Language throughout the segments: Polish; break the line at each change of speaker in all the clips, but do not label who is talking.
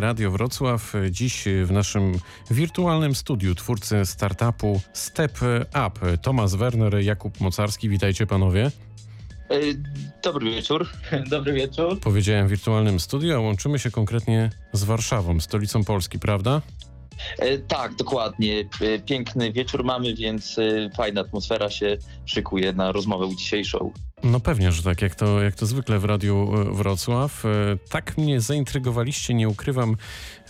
Radio Wrocław. Dziś w naszym wirtualnym studiu twórcy startupu Step Up Tomasz Werner, Jakub Mocarski. Witajcie panowie.
E, dobry wieczór. Dobry wieczór.
Powiedziałem wirtualnym studiu, a łączymy się konkretnie z Warszawą, stolicą Polski, prawda?
E, tak, dokładnie. E, piękny wieczór mamy, więc fajna atmosfera się szykuje na rozmowę dzisiejszą.
No pewnie, że tak, jak to, jak to zwykle w Radiu e, Wrocław. E, tak mnie zaintrygowaliście, nie ukrywam.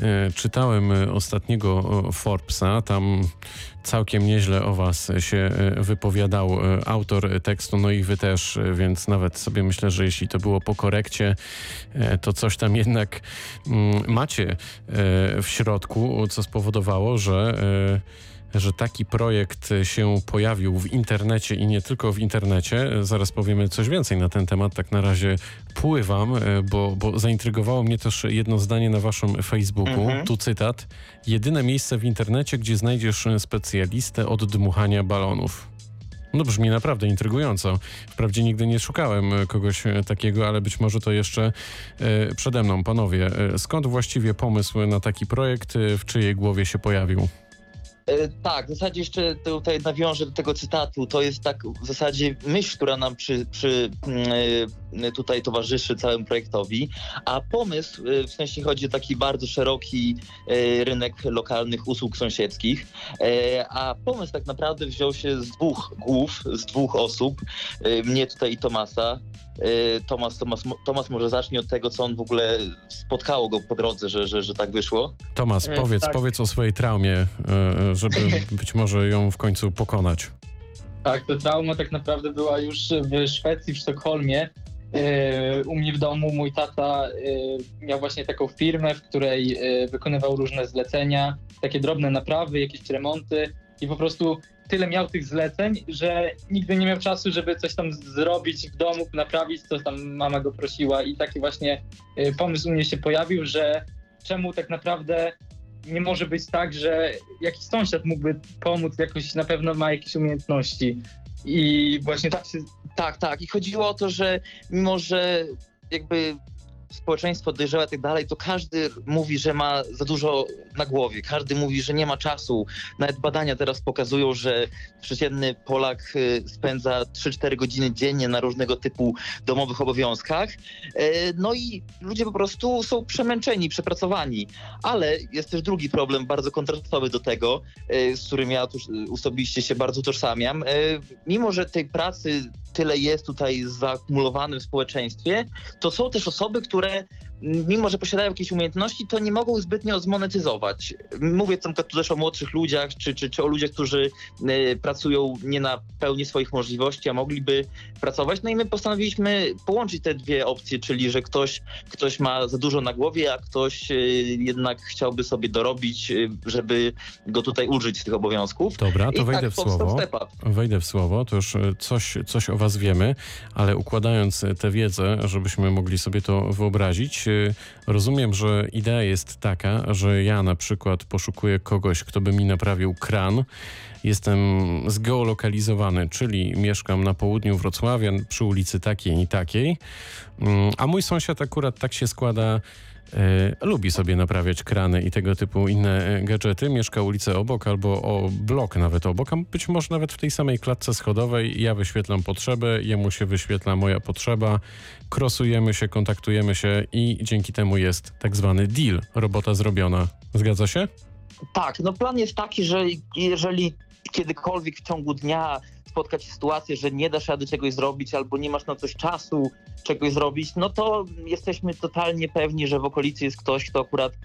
E, czytałem ostatniego Forbesa, tam całkiem nieźle o was się wypowiadał autor tekstu, no i wy też, więc nawet sobie myślę, że jeśli to było po korekcie, to coś tam jednak mm, macie w środku, co spowodowało, że że taki projekt się pojawił w internecie i nie tylko w internecie. Zaraz powiemy coś więcej na ten temat. Tak na razie pływam, e, bo, bo zaintrygowało mnie też jedno zdanie na waszym Facebooku. Mhm. Tu cytat. Jedyne miejsce w internecie, gdzie znajdziesz specjalistę od dmuchania balonów. No brzmi naprawdę intrygująco. Wprawdzie nigdy nie szukałem kogoś takiego, ale być może to jeszcze e, przede mną. Panowie, e, skąd właściwie pomysł na taki projekt, w czyjej głowie się pojawił?
E, tak, w zasadzie jeszcze tutaj nawiążę do tego cytatu. To jest tak w zasadzie myśl, która nam przy, przy mm, e, tutaj towarzyszy całemu projektowi, a pomysł, e, w sensie chodzi o taki bardzo szeroki rynek lokalnych usług sąsiedzkich, a pomysł tak naprawdę wziął się z dwóch głów, z dwóch osób, mnie tutaj i Tomasa. Tomas, Tomas, Tomas może zacznie od tego, co on w ogóle spotkało go po drodze, że, że, że tak wyszło.
Tomas, powiedz, tak. powiedz o swojej traumie, żeby być może ją w końcu pokonać.
Tak, to trauma tak naprawdę była już w Szwecji, w Sztokholmie. E, u mnie w domu mój tata e, miał właśnie taką firmę, w której e, wykonywał różne zlecenia, takie drobne naprawy, jakieś remonty i po prostu tyle miał tych zleceń, że nigdy nie miał czasu, żeby coś tam zrobić w domu, naprawić, co tam mama go prosiła i taki właśnie pomysł u mnie się pojawił, że czemu tak naprawdę nie może być tak, że jakiś sąsiad mógłby pomóc, jakoś na pewno ma jakieś umiejętności. I właśnie tak się.
Tak, tak. I chodziło o to, że mimo, że jakby społeczeństwo dojrzałe i tak dalej, to każdy mówi, że ma za dużo na głowie. Każdy mówi, że nie ma czasu. Nawet badania teraz pokazują, że przeciętny Polak y, spędza 3-4 godziny dziennie na różnego typu domowych obowiązkach. E, no i ludzie po prostu są przemęczeni, przepracowani. Ale jest też drugi problem, bardzo kontrastowy do tego, e, z którym ja osobiście się bardzo tożsamiam. Mimo, że tej pracy tyle jest tutaj zaakumulowane w społeczeństwie, to są też osoby, które mimo, że posiadają jakieś umiejętności, to nie mogą zbytnio zmonetyzować. Mówię tam tu też o młodszych ludziach, czy, czy, czy o ludziach, którzy y, pracują nie na pełni swoich możliwości, a mogliby pracować. No i my postanowiliśmy połączyć te dwie opcje, czyli że ktoś, ktoś ma za dużo na głowie, a ktoś y, jednak chciałby sobie dorobić, y, żeby go tutaj użyć z tych obowiązków.
Dobra, to I wejdę tak w słowo. Wejdę w słowo, to już coś, coś o was wiemy, ale układając tę wiedzę, żebyśmy mogli sobie to wyobrazić, rozumiem, że idea jest taka, że ja na przykład poszukuję kogoś, kto by mi naprawił kran. Jestem zgeolokalizowany, czyli mieszkam na południu Wrocławia przy ulicy takiej i takiej, mm, a mój sąsiad akurat tak się składa, lubi sobie naprawiać krany i tego typu inne e, gadżety. Mieszka ulicę obok albo o blok nawet obok, a być może nawet w tej samej klatce schodowej. Ja wyświetlam potrzebę, jemu się wyświetla moja potrzeba, krosujemy się, kontaktujemy się i dzięki temu jest tak zwany deal, robota zrobiona. Zgadza się?
Tak, no plan jest taki, że jeżeli kiedykolwiek w ciągu dnia spotkać sytuację, że nie dasz rady czegoś zrobić albo nie masz na coś czasu czegoś zrobić, no to jesteśmy totalnie pewni, że w okolicy jest ktoś, kto akurat e,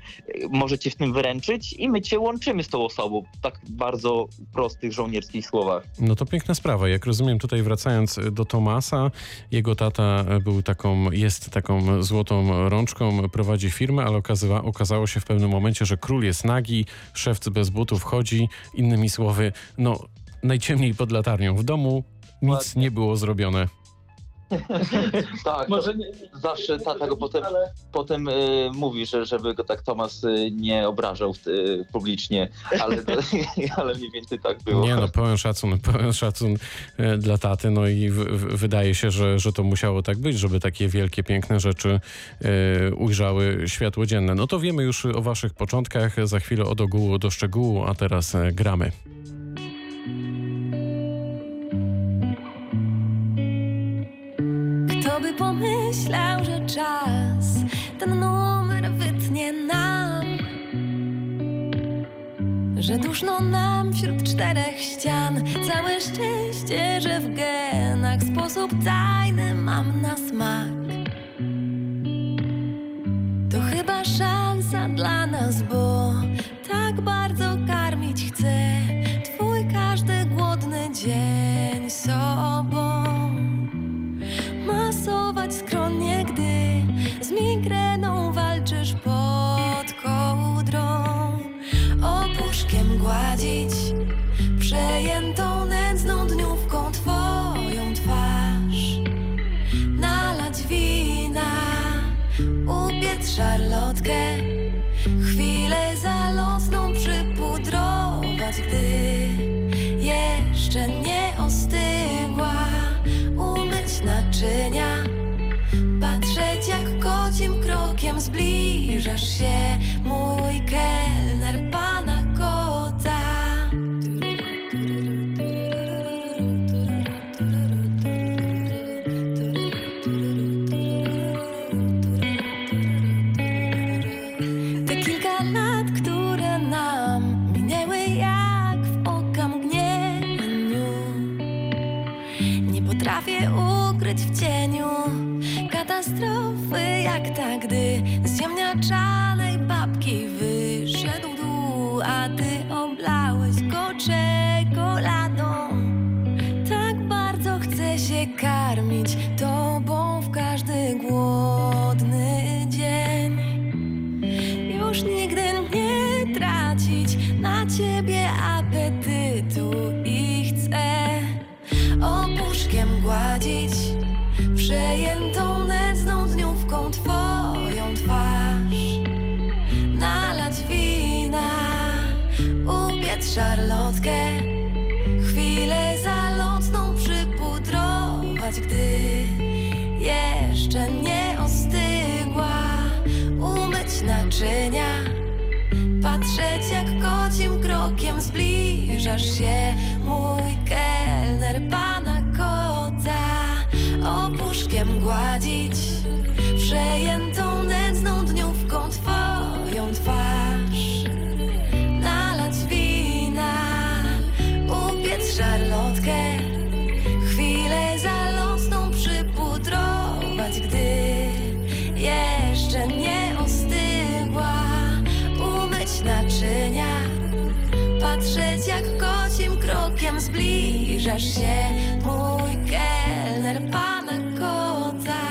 może cię w tym wyręczyć i my cię łączymy z tą osobą. Tak bardzo prostych żołnierskich słowach.
No to piękna sprawa. Jak rozumiem, tutaj wracając do Tomasa, jego tata był taką, jest taką złotą rączką, prowadzi firmę, ale okazywa, okazało się w pewnym momencie, że król jest nagi, szewc bez butów chodzi. Innymi słowy, no najciemniej pod latarnią w domu, nic nie było zrobione.
Tak,
Może nie,
zawsze tata go potem,
ale
potem y, mówi, że żeby go tak Tomas y, nie obrażał y, publicznie, ale, ale mniej więcej tak było.
Nie no, pełen szacun, pełen szacun e, dla taty, no i w, w, wydaje się, że, że to musiało tak być, żeby takie wielkie, piękne rzeczy e, ujrzały światło dzienne. No to wiemy już o waszych początkach, za chwilę od ogółu do szczegółu, a teraz e, gramy.
Pomyślał, że czas ten numer wytnie nam? Że duszno nam wśród czterech ścian Całe szczęście, że w genach sposób tajny mam na smak To chyba szansa dla nas, bo tak bardzo zbliżasz się szarlotkę, chwilę zalotną przypudrować, gdy jeszcze nie ostygła, umyć naczynia. Patrzeć jak kocim krokiem zbliżasz się Mój kelner pana kota Opuszkiem gładzić Przejętą krokiem zbliżasz się Mój kelner pana kota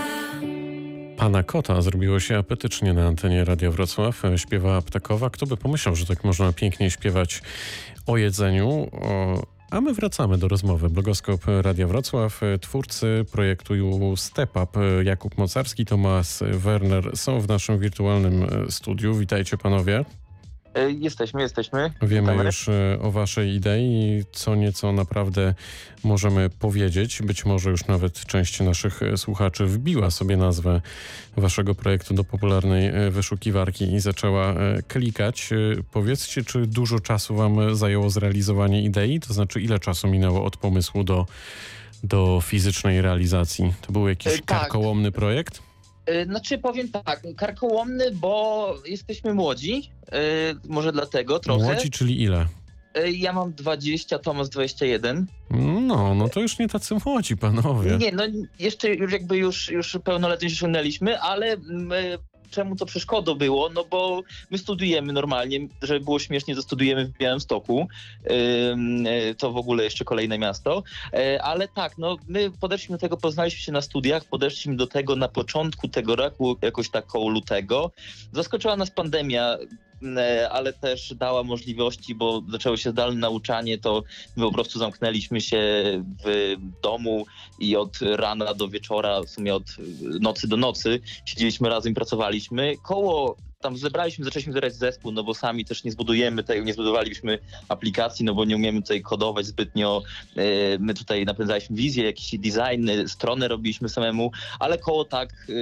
Pana Kota zrobiło się apetycznie na antenie Radia Wrocław. Śpiewała Ptakowa. Kto by pomyślał, że tak można pięknie śpiewać o jedzeniu? O... A my wracamy do rozmowy. Blogoskop Radia Wrocław. Twórcy projektu Step Up Jakub Mocarski, Tomasz Werner są w naszym wirtualnym studiu. Witajcie panowie.
E, Jesteśmy, jesteśmy.
Wiemy
Witamy.
już e, o waszej idei, co nieco naprawdę możemy powiedzieć. Być może już nawet część naszych e, słuchaczy wbiła sobie nazwę waszego projektu do popularnej wyszukiwarki i zaczęła klikać. Powiedzcie, czy dużo czasu wam zajęło zrealizowanie idei? To znaczy, ile czasu minęło od pomysłu do, do fizycznej realizacji? To był jakiś
tak.
karkołomny projekt?
E, Znaczy powiem tak, karkołomny, bo jesteśmy młodzi, e, może dlatego trochę.
Młodzi, czyli ile?
E, Ja mam 20, Tomasz 21.
No, no to już nie tacy młodzi panowie.
Nie, no jeszcze już jakby już, już pełnoletność osiągnęliśmy, ale my, czemu to przeszkodą było? No bo my studiujemy normalnie, żeby było śmiesznie, to studujemy w Białymstoku. Ym, e, To w ogóle jeszcze kolejne miasto. E, Ale tak, no my podeszliśmy do tego, poznaliśmy się na studiach, podeszliśmy do tego na początku tego roku, jakoś tak koło lutego. Zaskoczyła nas pandemia. E, ale też dała możliwości, bo zaczęło się zdalne nauczanie, to my po prostu zamknęliśmy się w domu i od rana do wieczora, w sumie od nocy do nocy siedzieliśmy razem, pracowaliśmy. Koło tam zebraliśmy, zaczęliśmy zbierać zespół, no bo sami też nie zbudujemy tego, nie zbudowaliśmy aplikacji, no bo nie umiemy tutaj kodować zbytnio. E, My tutaj napędzaliśmy wizję, jakieś designy, strony robiliśmy samemu, ale koło tak e,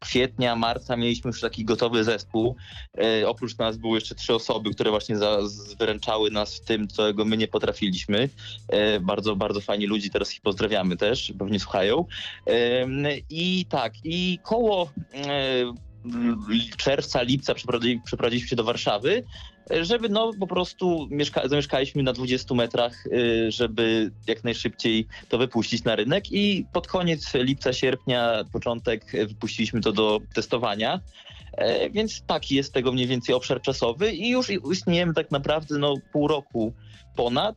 kwietnia, marca mieliśmy już taki gotowy zespół. E, Oprócz nas były jeszcze trzy osoby, które właśnie wyręczały nas w tym, czego my nie potrafiliśmy. Bardzo, bardzo fajni ludzi, teraz ich pozdrawiamy też, pewnie słuchają. I tak, i koło czerwca, lipca przeprowadzi- przeprowadziliśmy się do Warszawy, żeby no po prostu mieszka- zamieszkaliśmy na 20 metrach, e, żeby jak najszybciej to wypuścić na rynek i pod koniec lipca, sierpnia, początek wypuściliśmy to do testowania. E, Więc taki jest tego mniej więcej obszar czasowy i już istniejemy tak naprawdę no, pół roku ponad.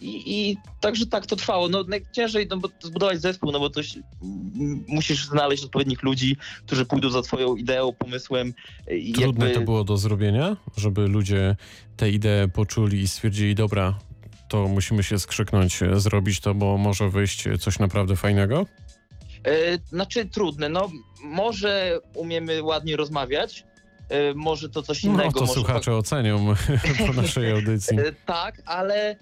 I, I także tak to trwało. No najciężej no, bo zbudować zespół, no bo to musisz znaleźć odpowiednich ludzi, którzy pójdą za twoją ideą, pomysłem. I
Trudne
jakby...
to było do zrobienia, żeby ludzie tę ideę poczuli i stwierdzili, dobra, to musimy się skrzyknąć, e, zrobić to, bo może wyjść coś naprawdę fajnego?
E, Znaczy trudne, no może umiemy ładnie rozmawiać, e, może to coś innego.
No to słuchacze ocenią po naszej audycji.
E, Tak, ale e,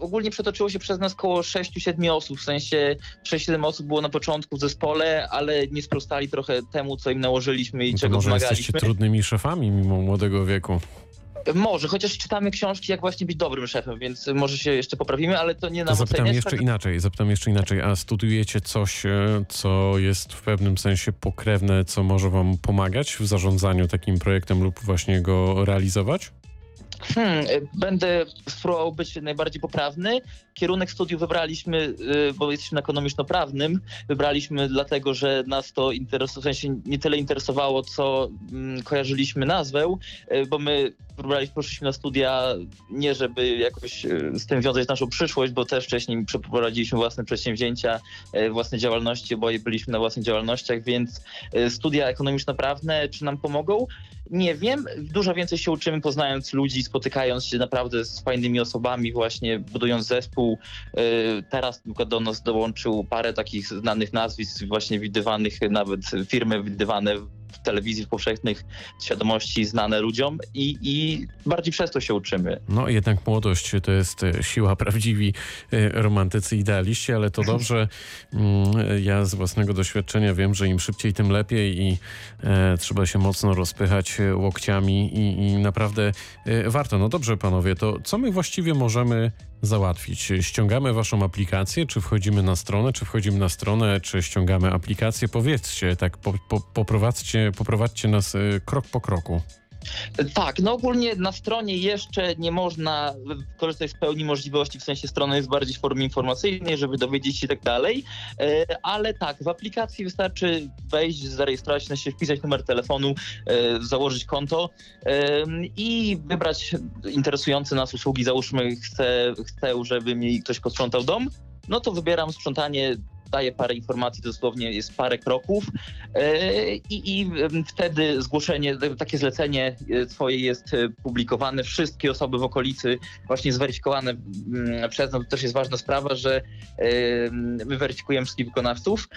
ogólnie przetoczyło się przez nas około 6-7 osób, w sensie 6-7 osób było na początku w zespole, ale nie sprostali trochę temu, co im nałożyliśmy i
To
czego
może jesteście
wymagaliśmy.
trudnymi szefami mimo młodego wieku.
Może, chociaż czytamy książki, jak właśnie być dobrym szefem, więc może się jeszcze poprawimy, ale to nie
To
nam
zapytam
oceniać.
jeszcze
tak-
inaczej, zapytam jeszcze inaczej, a studujecie coś, e, co jest w pewnym sensie pokrewne, co może wam pomagać w zarządzaniu takim projektem lub właśnie go realizować?
Hmm, y, będę spróbował być najbardziej poprawny. Kierunek studiów wybraliśmy, y, bo jesteśmy na ekonomiczno-prawnym, wybraliśmy dlatego, że nas to w sensie nie tyle interesowało, co mm, kojarzyliśmy nazwę, y, bo my wybraliśmy, poszliśmy na studia nie żeby jakoś z tym wiązać naszą przyszłość, bo też wcześniej przeprowadziliśmy własne przedsięwzięcia, własne działalności, oboje byliśmy na własnych działalnościach, więc studia ekonomiczno-prawne czy nam pomogą? Nie wiem, dużo więcej się uczymy poznając ludzi, spotykając się naprawdę z fajnymi osobami, właśnie budując zespół. Yy, Teraz przykład do nas dołączył parę takich znanych nazwisk, właśnie widywanych, nawet firmy widywane w telewizji powszechnych, świadomości znane ludziom i, i bardziej przez to się uczymy.
No jednak młodość to jest e, siła prawdziwi e, romantycy idealiści, ale to dobrze. Mm, Ja z własnego doświadczenia wiem, że im szybciej, tym lepiej i e, trzeba się mocno rozpychać łokciami i, i naprawdę e, warto. No dobrze panowie, to co my właściwie możemy załatwić? Ściągamy waszą aplikację, czy wchodzimy na stronę, czy wchodzimy na stronę, czy ściągamy aplikację? Powiedzcie, tak po, po, poprowadźcie, poprowadźcie nas e, krok po kroku.
Tak, no ogólnie na stronie jeszcze nie można korzystać z pełni możliwości, w sensie strona jest bardziej w formie informacyjnej, żeby dowiedzieć się tak dalej, E, ale tak, w aplikacji wystarczy wejść, zarejestrować się, wpisać numer telefonu, e, założyć konto e, i wybrać interesujące nas usługi, załóżmy chcę, chcę, żeby mi ktoś posprzątał dom, no to wybieram sprzątanie, daję parę informacji, dosłownie jest parę kroków e, i, i wtedy zgłoszenie, takie zlecenie e, twoje jest e, publikowane, wszystkie osoby w okolicy właśnie zweryfikowane mm, przez nas, to też jest ważna sprawa, że my weryfikujemy wszystkich wykonawców.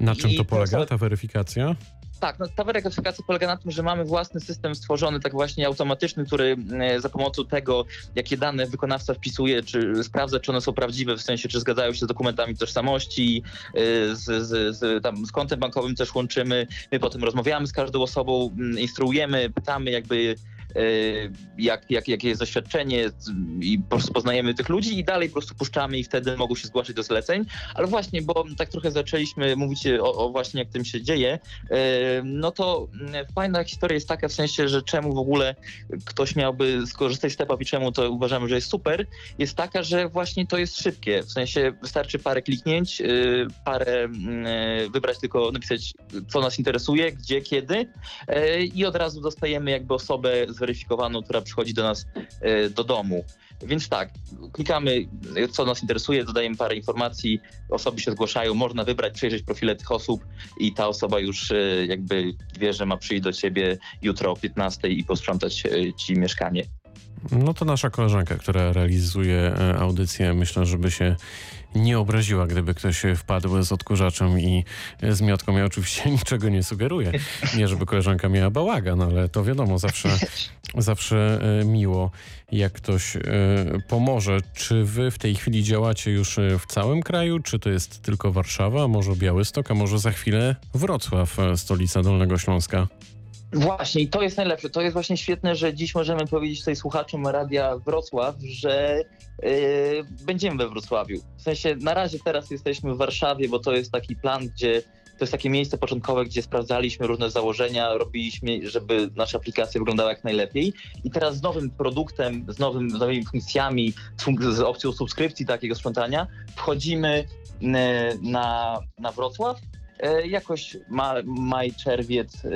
Na czym to polega, ta weryfikacja?
Tak, no, ta weryfikacja polega na tym, że mamy własny system stworzony, tak właśnie automatyczny, który e, za pomocą tego, jakie dane wykonawca wpisuje, czy sprawdza, czy one są prawdziwe, w sensie, czy zgadzają się z dokumentami tożsamości, e, z, z, z, tam, z kontem bankowym też łączymy. My potem rozmawiamy z każdą osobą, instruujemy, pytamy jakby jak, jak, jakie jest doświadczenie z- i po prostu poznajemy tych ludzi i dalej po prostu puszczamy i wtedy mogą się zgłaszać do zleceń. Ale właśnie, bo tak trochę zaczęliśmy mówić o, o właśnie jak tym się dzieje, e, no to mm, fajna historia jest taka w sensie, że czemu w ogóle ktoś miałby skorzystać z Step Up i czemu to uważamy, że jest super, jest taka, że właśnie to jest szybkie. W sensie wystarczy parę kliknięć, y, parę wybrać tylko, napisać co nas interesuje, gdzie, kiedy i od razu dostajemy jakby osobę zweryfikowaną, która przychodzi do nas e, do domu. Więc tak, klikamy, co nas interesuje, dodajemy parę informacji, osoby się zgłaszają, można wybrać, przejrzeć profile tych osób i ta osoba już e, jakby wie, że ma przyjść do ciebie jutro o 15 i posprzątać e, ci mieszkanie.
No to nasza koleżanka, która realizuje audycję, myślę, żeby się nie obraziła, gdyby ktoś wpadł z odkurzaczem i z miotką. Ja oczywiście niczego nie sugeruję. Nie, żeby koleżanka miała bałagan, ale to wiadomo, zawsze, zawsze e, miło, jak ktoś e, pomoże. Czy wy w tej chwili działacie już w całym kraju, czy to jest tylko Warszawa, może Białystok, a może za chwilę Wrocław, stolica Dolnego Śląska?
Właśnie i to jest najlepsze. To jest właśnie świetne, że dziś możemy powiedzieć tutaj słuchaczom Radia Wrocław, że yy, będziemy we Wrocławiu. W sensie na razie teraz jesteśmy w Warszawie, bo to jest taki plan, gdzie to jest takie miejsce początkowe, gdzie sprawdzaliśmy różne założenia, robiliśmy, żeby nasza aplikacja wyglądała jak najlepiej. I teraz z nowym produktem, z, nowym, z nowymi funkcjami, z opcją subskrypcji takiego sprzątania, wchodzimy na, na Wrocław jakoś ma, maj, czerwiec y,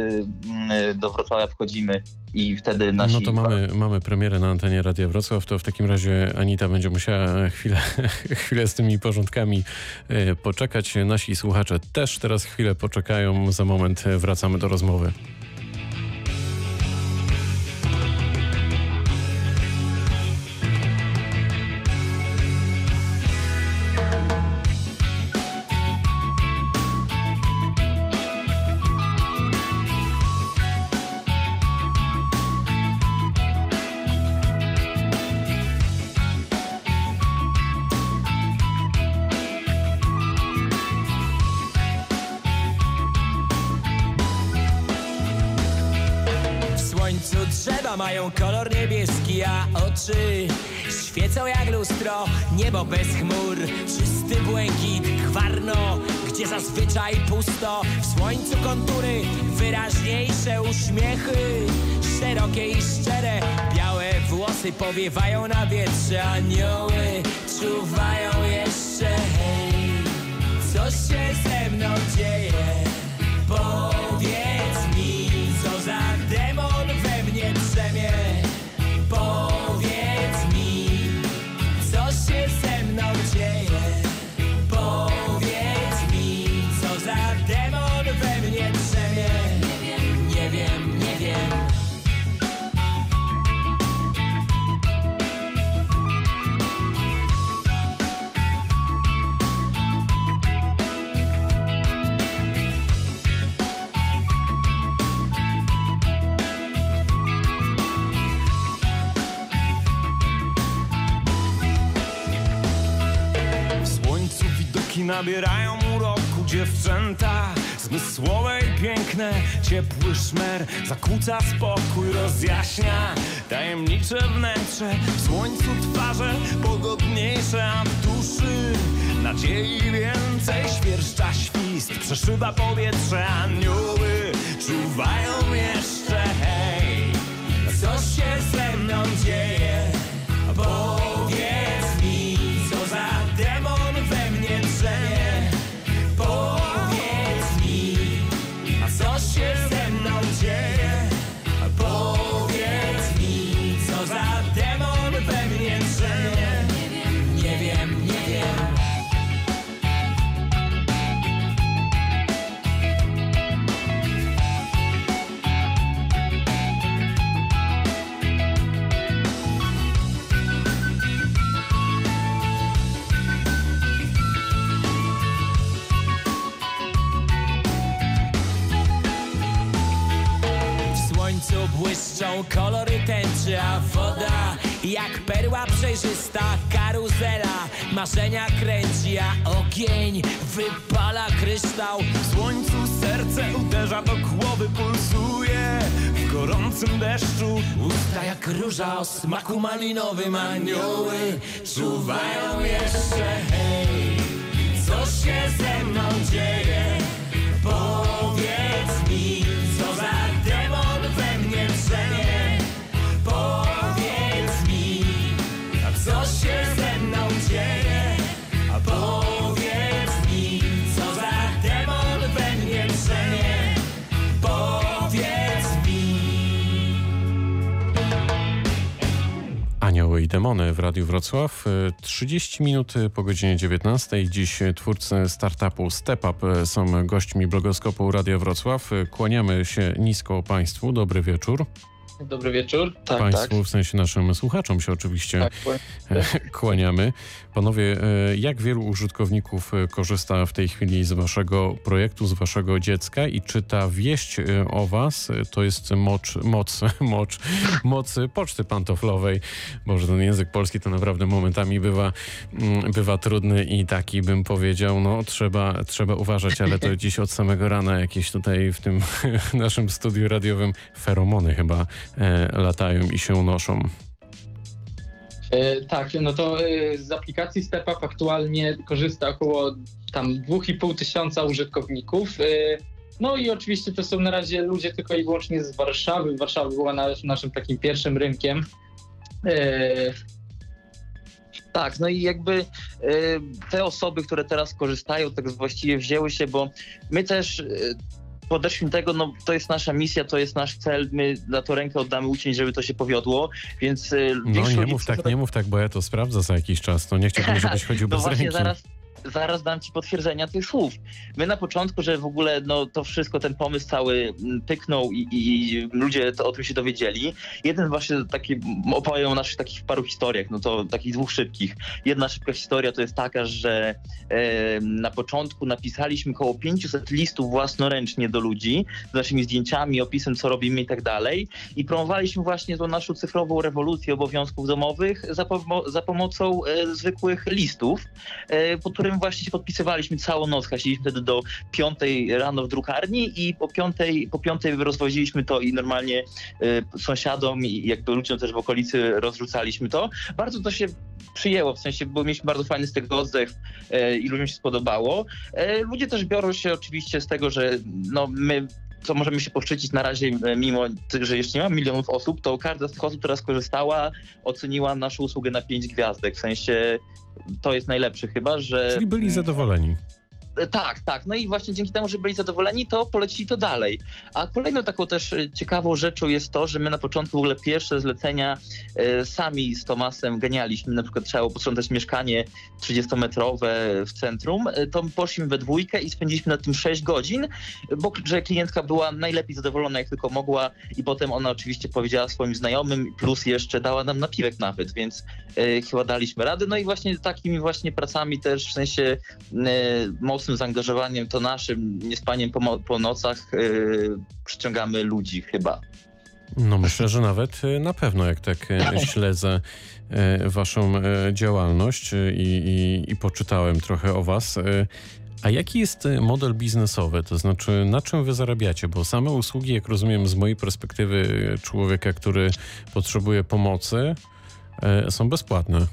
y, do Wrocławia wchodzimy i wtedy nasi...
No to mamy, mamy premierę na antenie Radia Wrocław, to w takim razie Anita będzie musiała chwilę, chwilę z tymi porządkami e, poczekać. Nasi słuchacze też teraz chwilę poczekają, za moment wracamy do rozmowy.
Świecą jak lustro. Niebo bez chmur, czysty błękit, gwarno, gdzie zazwyczaj pusto. W słońcu kontury, wyraźniejsze uśmiechy, szerokie i szczere. Białe włosy powiewają na wietrze, anioły czuwają jeszcze. Hej, co się ze mną dzieje? Powiedz
nabierają uroku dziewczęta. Zmysłowe i piękne, ciepły szmer. Zakłóca spokój, rozjaśnia tajemnicze wnętrze. W słońcu twarze pogodniejsze, a w duszy Nadziei więcej, świerszcza świst Przeszyba powietrze, anioły czuwają jeszcze. Hej, co się ze mną dzieje? Powiedz błyszczą kolory tęczy, a woda jak perła przejrzysta karuzela marzenia kręci, a ogień wypala kryształ.
W słońcu serce uderza do głowy, pulsuje w gorącym deszczu.
Usta jak róża o smaku malinowym, anioły czuwają jeszcze. Hej, co się ze mną dzieje? Powiedz mi,
i demony w Radiu Wrocław. 30 minut po godzinie 19. Dziś twórcy startupu StepUp są gośćmi blogoskopu Radia Wrocław. Kłaniamy się nisko Państwu. Dobry wieczór.
Dobry wieczór.
Tak, Państwu, tak. w sensie naszym słuchaczom się oczywiście tak, kłaniamy. Panowie, e, jak wielu użytkowników e, korzysta w tej chwili z waszego projektu, z waszego dziecka i czy ta wieść e, o was to jest mocz, moc, mocz, moc poczty pantoflowej? Boże, ten język polski to naprawdę momentami bywa, mm, bywa trudny i taki bym powiedział, no trzeba, trzeba uważać, ale to dziś od samego rana jakieś tutaj w tym naszym studiu radiowym feromony chyba latają i się unoszą.
E, tak, no to e, z aplikacji StepUp aktualnie korzysta około tam 2,5 tysiąca użytkowników. E, no i oczywiście to są na razie ludzie tylko i wyłącznie z Warszawy. Warszawa była naszym takim pierwszym rynkiem.
Tak, no i jakby te osoby, które teraz korzystają, tak właściwie wzięły się, bo my też podeszliśmy tego, no to jest nasza misja, to jest nasz cel, my na to rękę oddamy ucień, żeby to się powiodło, więc...
Y, no nie mów tak, nie mów tak, bo ja to sprawdzę za jakiś czas, to nie chciałbym, żebyś chodził no bez
właśnie
ręki.
Zaraz, zaraz dam ci potwierdzenia tych słów. My na początku, że w ogóle no, to wszystko, ten pomysł cały mm, pyknął i, i ludzie to, o tym się dowiedzieli. Jeden właśnie taki, opowiem o naszych takich paru historiach, no to takich dwóch szybkich. Jedna szybka historia to jest taka, że e, na początku napisaliśmy około 500 listów własnoręcznie do ludzi z naszymi zdjęciami, opisem, co robimy i tak dalej. I promowaliśmy właśnie tą naszą cyfrową rewolucję obowiązków domowych za, pomo za pomocą e, zwykłych listów, e, pod którym właśnie się podpisywaliśmy całą noc. Hasiliśmy wtedy do piątej rano w drukarni i po piątej, po piątej rozwoziliśmy to i normalnie y, sąsiadom i jakby ludziom też w okolicy rozrzucaliśmy to. Bardzo to się przyjęło, w sensie, bo mieliśmy bardzo fajny z tego oddech y, i ludziom się spodobało. Y, ludzie też biorą się oczywiście z tego, że no, my co możemy się poszczycić na razie, mimo że jeszcze nie ma milionów osób, to każda z tych osób, która skorzystała, oceniła naszą usługę na pięć gwiazdek. W sensie to jest najlepsze chyba, że...
Czyli byli zadowoleni.
Tak, tak. No i właśnie dzięki temu, że byli zadowoleni, to polecili to dalej. A kolejną taką też e, ciekawą rzeczą jest to, że my na początku w ogóle pierwsze zlecenia e, sami z Tomasem ganialiśmy. Na przykład trzeba było posprzątać mieszkanie 30-metrowe w centrum. E, to poszliśmy we dwójkę i spędziliśmy na tym 6 godzin, bo że klientka była najlepiej zadowolona jak tylko mogła i potem ona oczywiście powiedziała swoim znajomym, plus jeszcze dała nam napiwek nawet, więc chyba daliśmy radę. No i właśnie takimi właśnie pracami też w sensie mocno mocnym zaangażowaniem, to naszym niespaniem po, po nocach yy, przyciągamy ludzi chyba.
No myślę, że nawet y, na pewno, jak tak y, śledzę y, waszą działalność i, i, i poczytałem trochę o was. A jaki jest model biznesowy? To znaczy, na czym wy zarabiacie? Bo same usługi, jak rozumiem, z mojej perspektywy człowieka, który potrzebuje pomocy, są bezpłatne.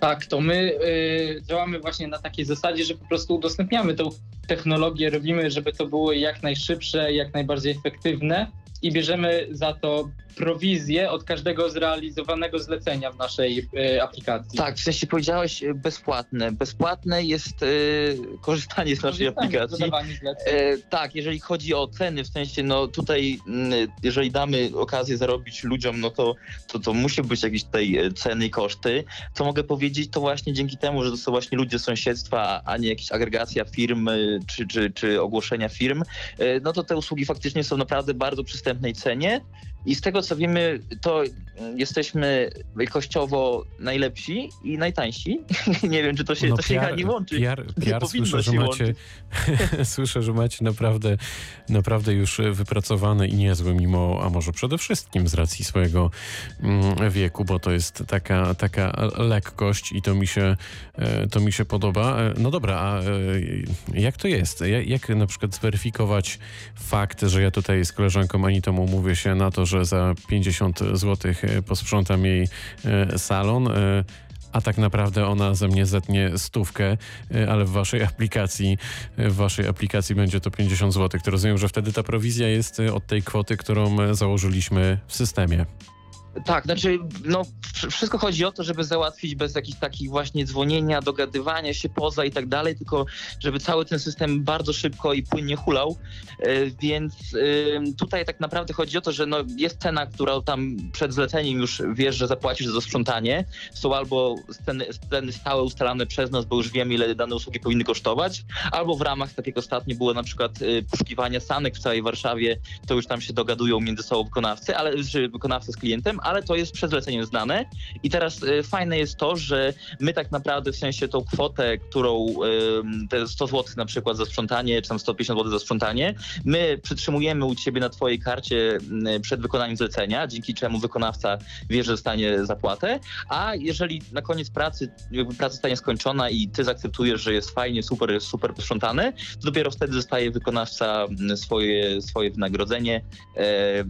Tak, to my y, działamy właśnie na takiej zasadzie, że po prostu udostępniamy tą technologię, robimy, żeby to było jak najszybsze, jak najbardziej efektywne i bierzemy za to prowizję od każdego zrealizowanego zlecenia w naszej y, aplikacji.
Tak, w sensie powiedziałeś e, bezpłatne. Bezpłatne jest y, korzystanie z naszej aplikacji. Y, tak, jeżeli chodzi o ceny, w sensie no tutaj mm, jeżeli damy okazję zarobić ludziom, no to, to, to musi być jakieś tutaj ceny i koszty. Co mogę powiedzieć, to właśnie dzięki temu, że to są właśnie ludzie z sąsiedztwa, a nie jakaś agregacja firm czy, czy, czy ogłoszenia firm, no to te usługi faktycznie są naprawdę bardzo przystępnej cenie. I z tego co wiemy, to jesteśmy jakościowo najlepsi i najtańsi. nie wiem, czy to się, no, to się PR, nie łączy.
PR, PR słyszę, że macie, słyszę, że macie naprawdę, naprawdę już wypracowane i niezłe, mimo, a może przede wszystkim z racji swojego mm, wieku, bo to jest taka, taka lekkość i to mi się, e, to mi się podoba. E, no dobra, a e, jak to jest? Jak, jak na przykład zweryfikować fakt, że ja tutaj z koleżanką Anitą umówię się na to, że za 50 zł posprzątam jej e, salon e, a tak naprawdę ona ze mnie zetnie stówkę, e, ale w waszej aplikacji, w waszej aplikacji będzie to 50 zł. To rozumiem, że wtedy ta prowizja jest od tej kwoty, którą założyliśmy w systemie.
Tak, znaczy, no, wszystko chodzi o to, żeby załatwić bez jakichś takich właśnie dzwonienia, dogadywania się poza i tak dalej, tylko żeby cały ten system bardzo szybko i płynnie hulał. E, więc tutaj tak naprawdę chodzi o to, że no, jest cena, która tam przed zleceniem już wiesz, że zapłacisz za sprzątanie. Są albo ceny, stałe ustalane przez nas, bo już wiemy, ile dane usługi powinny kosztować, albo w ramach, tak jak ostatnio było na przykład y, poszukiwania sanek w całej Warszawie, to już tam się dogadują między sobą wykonawcy, ale, czy wykonawca z klientem, ale to jest przed zleceniem znane. I teraz y, fajne jest to, że my tak naprawdę w sensie tą kwotę, którą y, te 100 zł na przykład za sprzątanie, czy tam 150 zł za sprzątanie, my przytrzymujemy u ciebie na twojej karcie y, przed wykonaniem zlecenia, dzięki czemu wykonawca wie, że dostanie zapłatę, a jeżeli na koniec pracy, jakby praca zostanie skończona i ty zaakceptujesz, że jest fajnie, super, super posprzątane, to dopiero wtedy zostaje wykonawca swoje, swoje wynagrodzenie,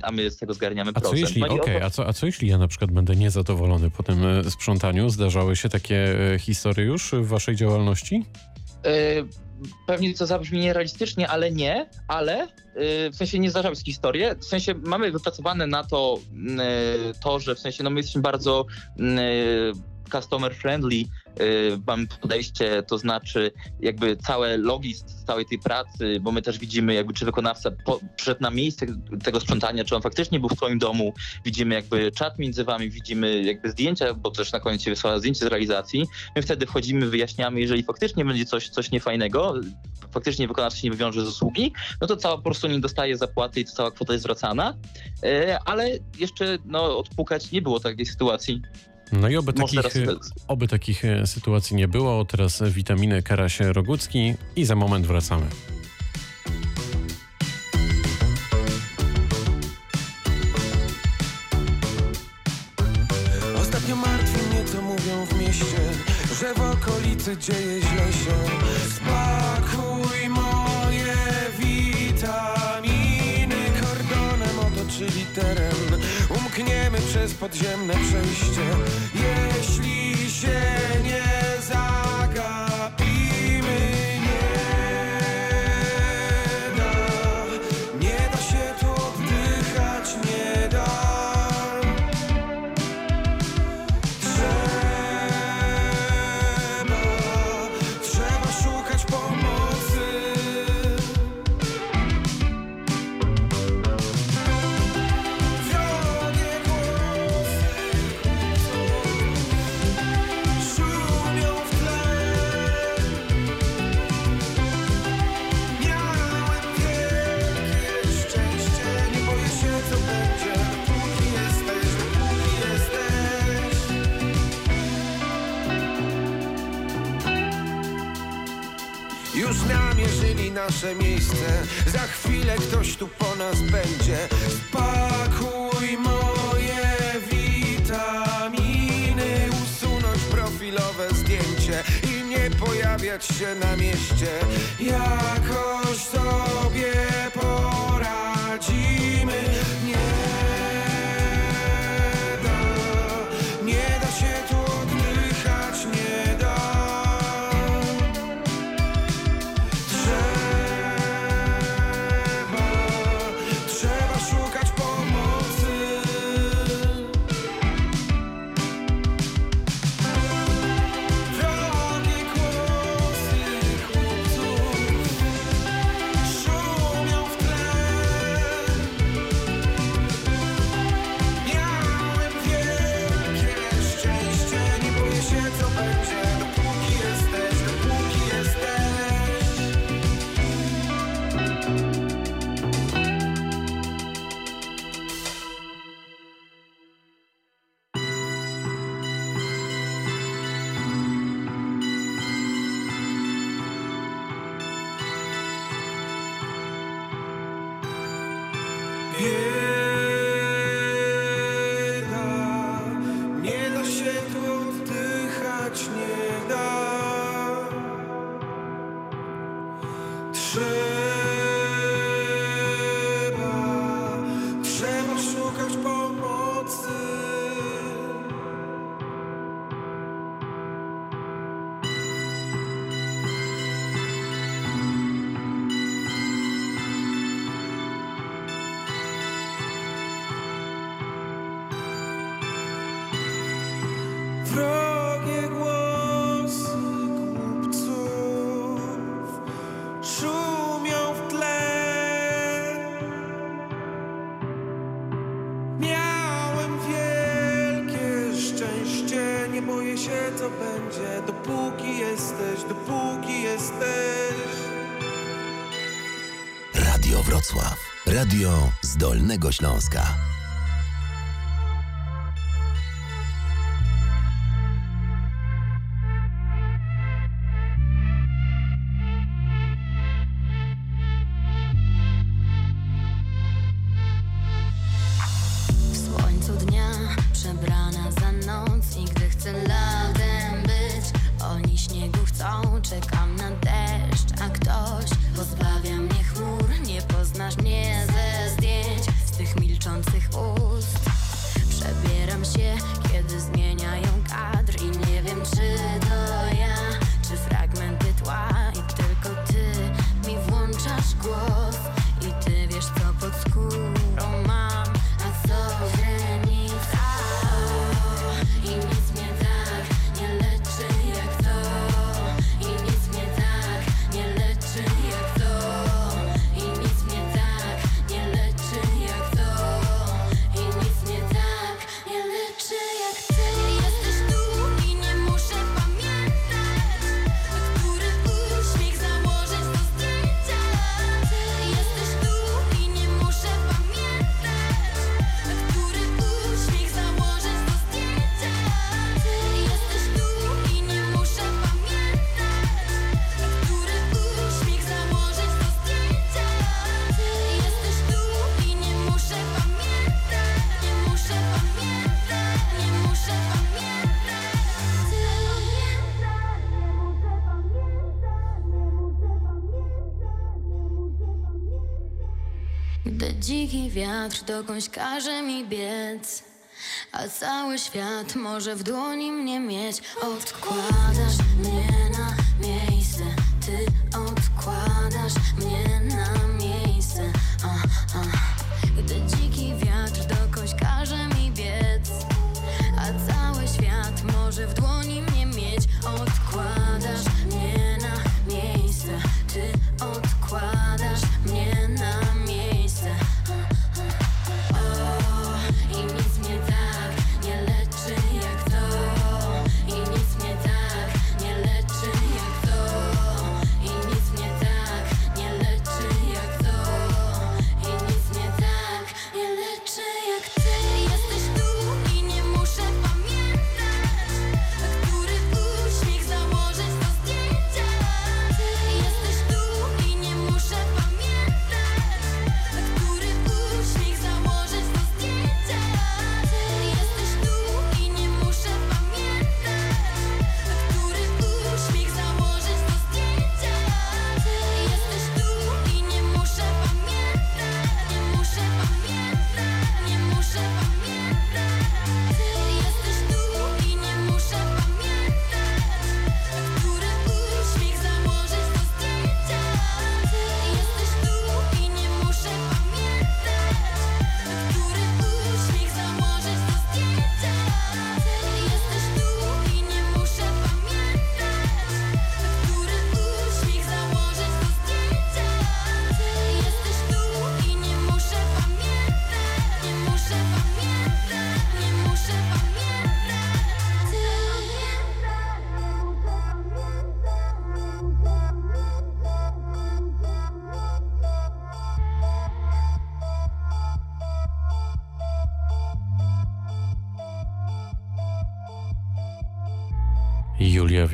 a my z tego zgarniamy
a
procent.
Co jeśli, no okay, a, co, a co jeśli ja na przykład będę niezadowolony po tym e, sprzątaniu? Zdarzały się takie e, historie już w waszej działalności?
E, pewnie to zabrzmi nierealistycznie, ale nie, ale w sensie nie zdarzały się historie. W sensie mamy wypracowane na to, to, że w sensie no my jesteśmy bardzo customer friendly mamy podejście, to znaczy jakby całe logi z całej tej pracy, bo my też widzimy jakby czy wykonawca po, przyszedł na miejsce tego sprzątania, czy on faktycznie był w swoim domu, widzimy jakby czat między wami, widzimy jakby zdjęcia, bo też na koniec się wysłała zdjęcie z realizacji. My wtedy wchodzimy, wyjaśniamy, jeżeli faktycznie będzie coś, coś niefajnego, faktycznie wykonawca się nie wywiąże z usługi, no to cała po prostu nie dostaje zapłaty i to cała kwota jest zwracana, y, ale jeszcze no, odpukać nie było takiej sytuacji.
No i oby takich, oby takich e, sytuacji nie było. Teraz witaminy Karasie Rogucki i za moment wracamy.
Ostatnio martwi mnie, co mówią w mieście, że w okolicy dzieje źle się. Spakuj moje witaminy, kordonem otoczyli teren umkniemy przez podziemne przejście Za chwilę ktoś tu po nas będzie. Spakuj moje witaminy. Usunąć profilowe zdjęcie I nie pojawiać się na mieście. Jakoś sobie poradzimy
z Dolnego Śląska.
Wiatr dokądś każe mi biec A cały świat może w dłoni mnie mieć Odkładasz mnie na miejsce Ty odkładasz mnie na miejsce a, a. Gdy
dziś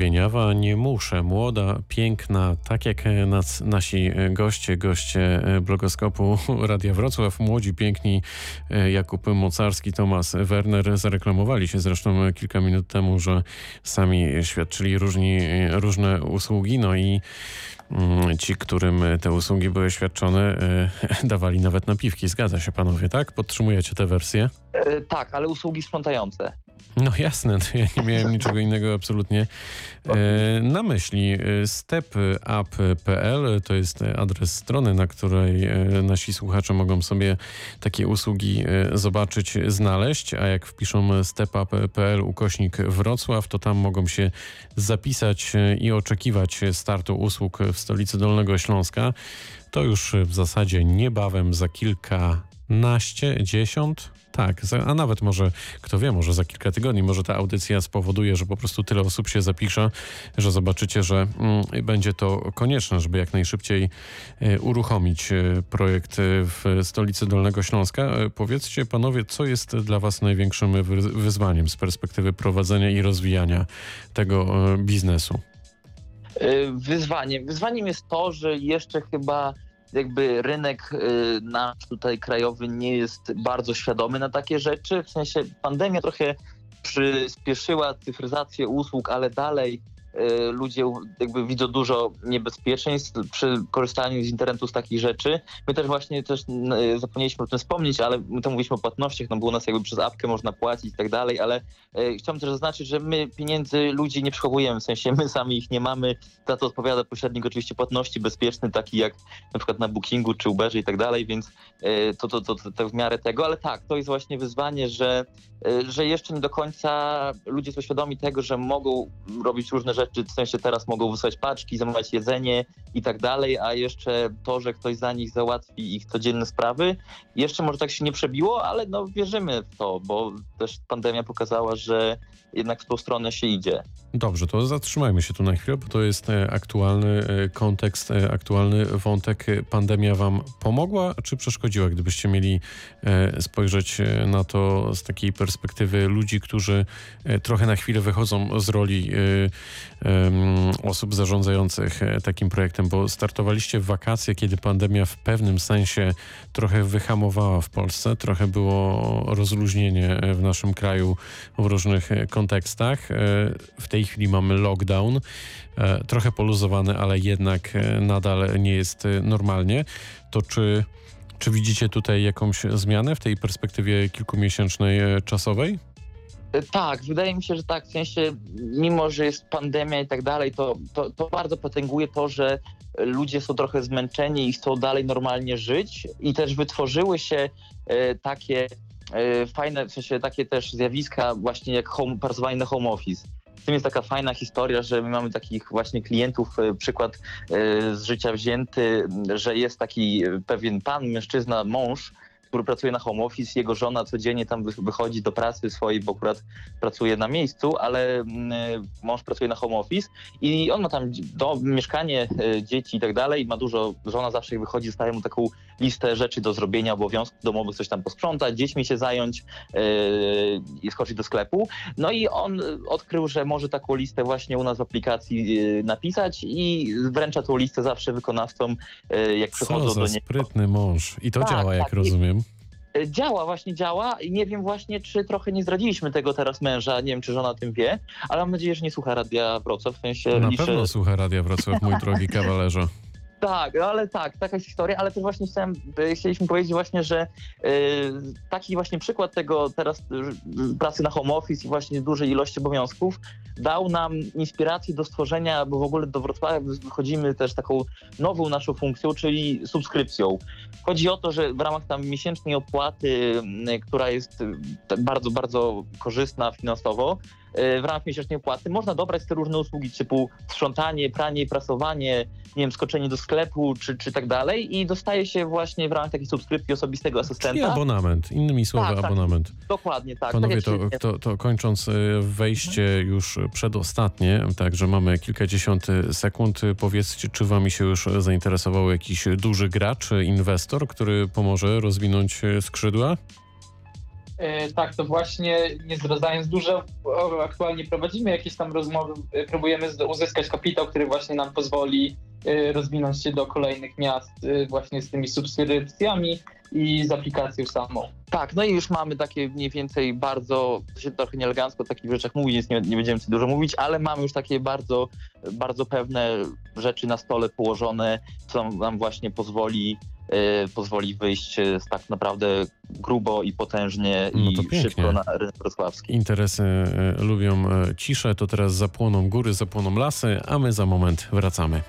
Wieniawa nie muszę. Młoda, piękna, tak jak e, nas, nasi e, goście, goście e, blogoskopu Radia Wrocław, młodzi, piękni Jakub Mocarski, Tomasz Werner zareklamowali się zresztą kilka minut temu, że sami świadczyli różni, różne usługi, no i mm, ci, którym te usługi były świadczone, dawali nawet napiwki. Zgadza się panowie, tak? Podtrzymujecie tę wersję?
Tak, ale usługi sprzątające.
No jasne, to ja nie miałem niczego innego absolutnie e, na myśli. Stepup.pl to jest adres strony, na której e, nasi słuchacze mogą sobie takie usługi e, zobaczyć, znaleźć, a jak wpiszą stepup.pl ukośnik Wrocław, to tam mogą się zapisać i oczekiwać startu usług w stolicy Dolnego Śląska. To już w zasadzie niebawem za kilka naście, dziesiąt? Tak, a nawet może, kto wie, może za kilka tygodni, może ta audycja spowoduje, że po prostu tyle osób się zapisze, że zobaczycie, że mm, będzie to konieczne, żeby jak najszybciej y, uruchomić y, projekt w stolicy Dolnego Śląska. Powiedzcie panowie, co jest dla was największym wyzwaniem z perspektywy prowadzenia i rozwijania tego biznesu?
Wyzwaniem. Wyzwaniem jest to, że jeszcze chyba jakby rynek y, nasz tutaj krajowy nie jest bardzo świadomy na takie rzeczy. W sensie pandemia trochę przyspieszyła cyfryzację usług, ale dalej ludzie jakby widzą dużo niebezpieczeństw przy korzystaniu z internetu z takich rzeczy. My też właśnie też y, zapomnieliśmy o tym wspomnieć, ale my to mówiliśmy o płatnościach, no było nas jakby przez apkę można płacić i tak dalej, ale y, chciałbym też zaznaczyć, że my pieniędzy ludzi nie przechowujemy, w sensie my sami ich nie mamy, za to odpowiada pośrednik oczywiście płatności bezpieczny, taki jak na przykład na Bookingu czy Uberze i tak dalej, więc to, to, to, to, to w miarę tego, ale tak, to jest właśnie wyzwanie, że, że jeszcze nie do końca ludzie są świadomi tego, że mogą robić różne rzeczy rzeczy, w sensie teraz mogą wysłać paczki, zamawiać jedzenie i tak dalej, a jeszcze to, że ktoś za nich załatwi ich codzienne sprawy, jeszcze może tak się nie przebiło, ale no wierzymy w to, bo też pandemia pokazała, że jednak w tą stronę się idzie.
Dobrze, to zatrzymajmy się tu na chwilę, bo to jest e, aktualny e, kontekst, e, aktualny wątek. Pandemia Wam pomogła czy przeszkodziła, gdybyście mieli spojrzeć na to z takiej perspektywy ludzi, którzy trochę na chwilę wychodzą z roli osób zarządzających takim projektem, bo startowaliście w wakacje, kiedy pandemia w pewnym sensie trochę wyhamowała w Polsce, trochę było rozluźnienie w naszym kraju w różnych kontekstach. W tej chwili mamy lockdown, e, trochę poluzowany, ale jednak e, nadal nie jest e, normalnie. To czy, czy widzicie tutaj jakąś zmianę w tej perspektywie kilkumiesięcznej czasowej?
Tak, wydaje mi się, że tak. W sensie, mimo że jest pandemia i tak dalej, to, to, to, bardzo potęguje to, że ludzie są trochę zmęczeni i chcą dalej normalnie żyć i też wytworzyły się e, takie e, fajne, w sensie takie też zjawiska właśnie jak home, pracowanie na home office w tym jest taka fajna historia, że my mamy takich właśnie klientów, e, przykład e, z życia wzięty, że jest taki pewien pan, mężczyzna, mąż, który pracuje na home office, jego żona codziennie tam wychodzi do pracy swojej, bo akurat pracuje na miejscu, ale mm, mąż pracuje na home office i on ma tam do, mieszkanie, e, dzieci i tak dalej, ma dużo, żona zawsze wychodzi, zostaje mu taką listę rzeczy do zrobienia, obowiązków domowych, coś tam posprzątać, dziećmi się zająć yy, i skoczyć do sklepu. No i on odkrył, że może taką listę właśnie u nas w aplikacji napisać i wręcza tą listę zawsze wykonawcom, jak przychodzą
Co
do
niego. sprytny mąż. I to tak, działa, jak tak. rozumiem.
Działa, właśnie działa i nie wiem właśnie, czy trochę nie zdradziliśmy tego teraz męża, nie wiem, czy żona o tym wie, ale mam nadzieję, że nie słucha Radia Wrocław, w sensie
Na liczę... pewno słucha Radia Wrocław, mój drogi kawalerze.
Tak, no ale tak, taka jest historia, ale też właśnie chciałem, e, chcieliśmy powiedzieć właśnie, że y, taki właśnie przykład tego teraz y, pracy na home office i właśnie dużej ilości obowiązków dał nam inspirację do stworzenia, bo w ogóle do Wrocławia wychodzimy też taką nową naszą funkcją, czyli subskrypcją. Chodzi o to, że w ramach tam miesięcznej opłaty, która jest bardzo, bardzo korzystna finansowo, E, w ramach miesięcznej opłaty można dobrać te różne usługi typu sprzątanie, pranie, prasowanie, nie wiem, skoczenie do sklepu czy, czy tak dalej i dostaje się właśnie w ramach takiej subskrypcji osobistego asystenta.
Czyli abonament, innymi słowy tak, abonament.
Tak, dokładnie tak.
Panowie, tak to, to, to, kończąc e, wejście już przedostatnie, także mamy kilkadziesiąt sekund, powiedzcie, czy wami się już zainteresował jakiś duży gracz, inwestor, który pomoże rozwinąć skrzydła?
E, tak, to właśnie nie zdradzając dużo, aktualnie prowadzimy jakieś tam rozmowy, próbujemy uzyskać kapitał, który właśnie nam pozwoli rozwinąć się do kolejnych miast właśnie z tymi subskrypcjami i z aplikacją samą.
Tak, no i już mamy takie mniej więcej bardzo, to się trochę nieelegancko o takich rzeczach mówi, więc nie, nie będziemy ci dużo mówić, ale mamy już takie bardzo, bardzo pewne rzeczy na stole położone, co nam właśnie pozwoli Y, pozwoli wyjść y, tak naprawdę grubo i potężnie no i szybko na rynek wrocławski.
Interesy y, lubią ciszę, to teraz zapłoną góry, zapłoną lasy, a my za moment wracamy.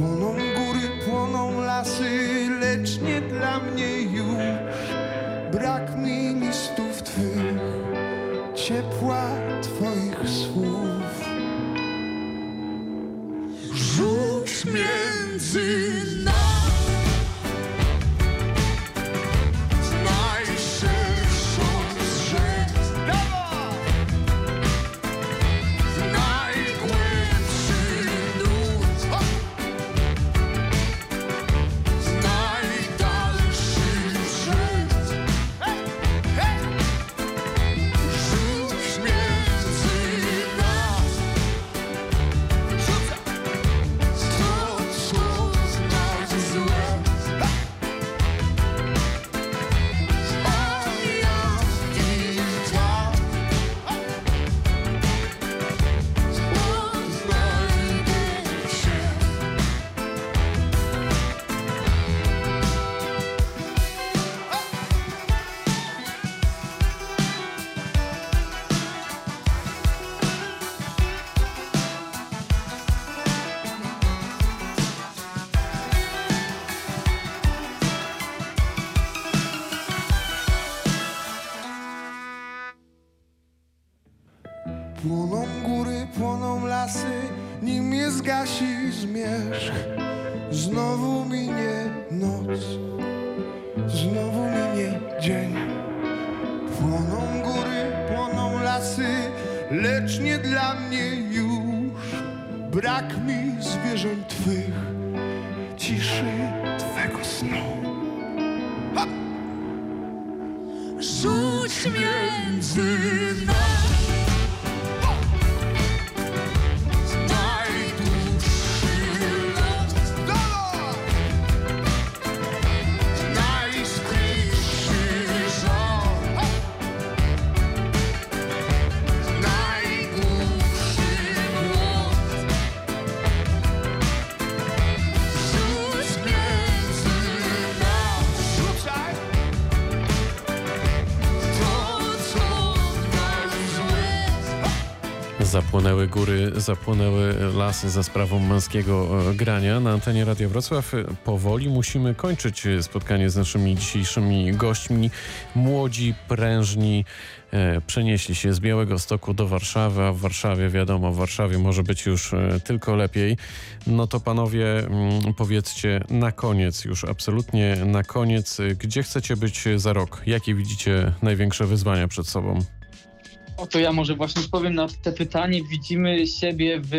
Płoną góry, płoną lasy, lecz nie dla mnie już. Brak mi listów Płoną góry, płoną lasy, nim je zgasi zmierzch. Znowu minie noc, znowu minie dzień. Płoną góry, płoną lasy, lecz nie dla mnie już. Brak mi zwierząt twych, ciszy twego snu. Ha! Rzuć między nas
góry, zapłonęły lasy za sprawą męskiego e, grania. Na antenie Radia Wrocław e, powoli musimy kończyć e, spotkanie z naszymi dzisiejszymi gośćmi. Młodzi, prężni, przenieśli się z Białego Stoku do Warszawy, a w Warszawie wiadomo, w Warszawie może być już tylko lepiej. No to panowie, mm, powiedzcie na koniec, już absolutnie na koniec, gdzie chcecie być za rok? Jakie widzicie największe wyzwania przed sobą?
To ja może właśnie powiem na te pytanie. Widzimy siebie w,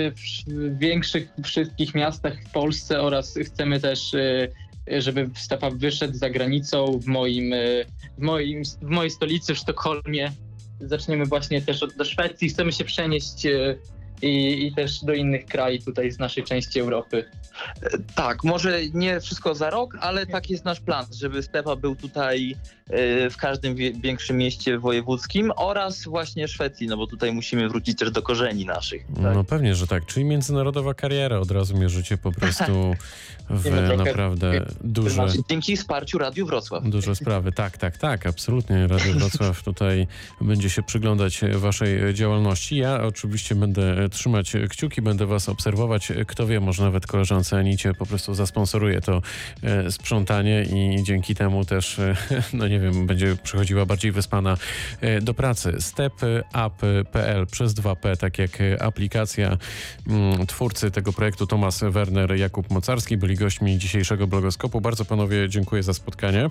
w większych wszystkich miastach w Polsce oraz chcemy też, y, żeby Stepa wyszedł za granicą w moim, y, w moim, w mojej stolicy w Sztokholmie. Zaczniemy właśnie też od, do Szwecji. Chcemy się przenieść y, i, i też do innych krajów tutaj z naszej części Europy.
Tak, może nie wszystko za rok, ale tak jest nasz plan, żeby Stepa był tutaj e, w każdym większym mieście wojewódzkim oraz właśnie Szwecji, no bo tutaj musimy wrócić też do korzeni naszych. Tak?
No pewnie, że tak. Czyli międzynarodowa kariera od razu mierzycie po prostu w
no trochę-
naprawdę duże,
Znaczy, Dzięki wsparciu Radiu Wrocław.
duże sprawy. Tak, tak, tak, absolutnie. Radio Wrocław tutaj będzie się przyglądać waszej działalności. Ja oczywiście będę trzymać kciuki, będę was obserwować. Kto wie, może nawet koleżance Anicie po prostu zasponsoruje to e, sprzątanie i dzięki temu też, e, no nie wiem, będzie przychodziła bardziej wyspana e, do pracy. stepup.pl przez 2P, tak jak e, aplikacja. Mm, Twórcy tego projektu Tomasz Werner, Jakub Mocarski byli gośćmi dzisiejszego blogoskopu. Bardzo panowie dziękuję za spotkanie.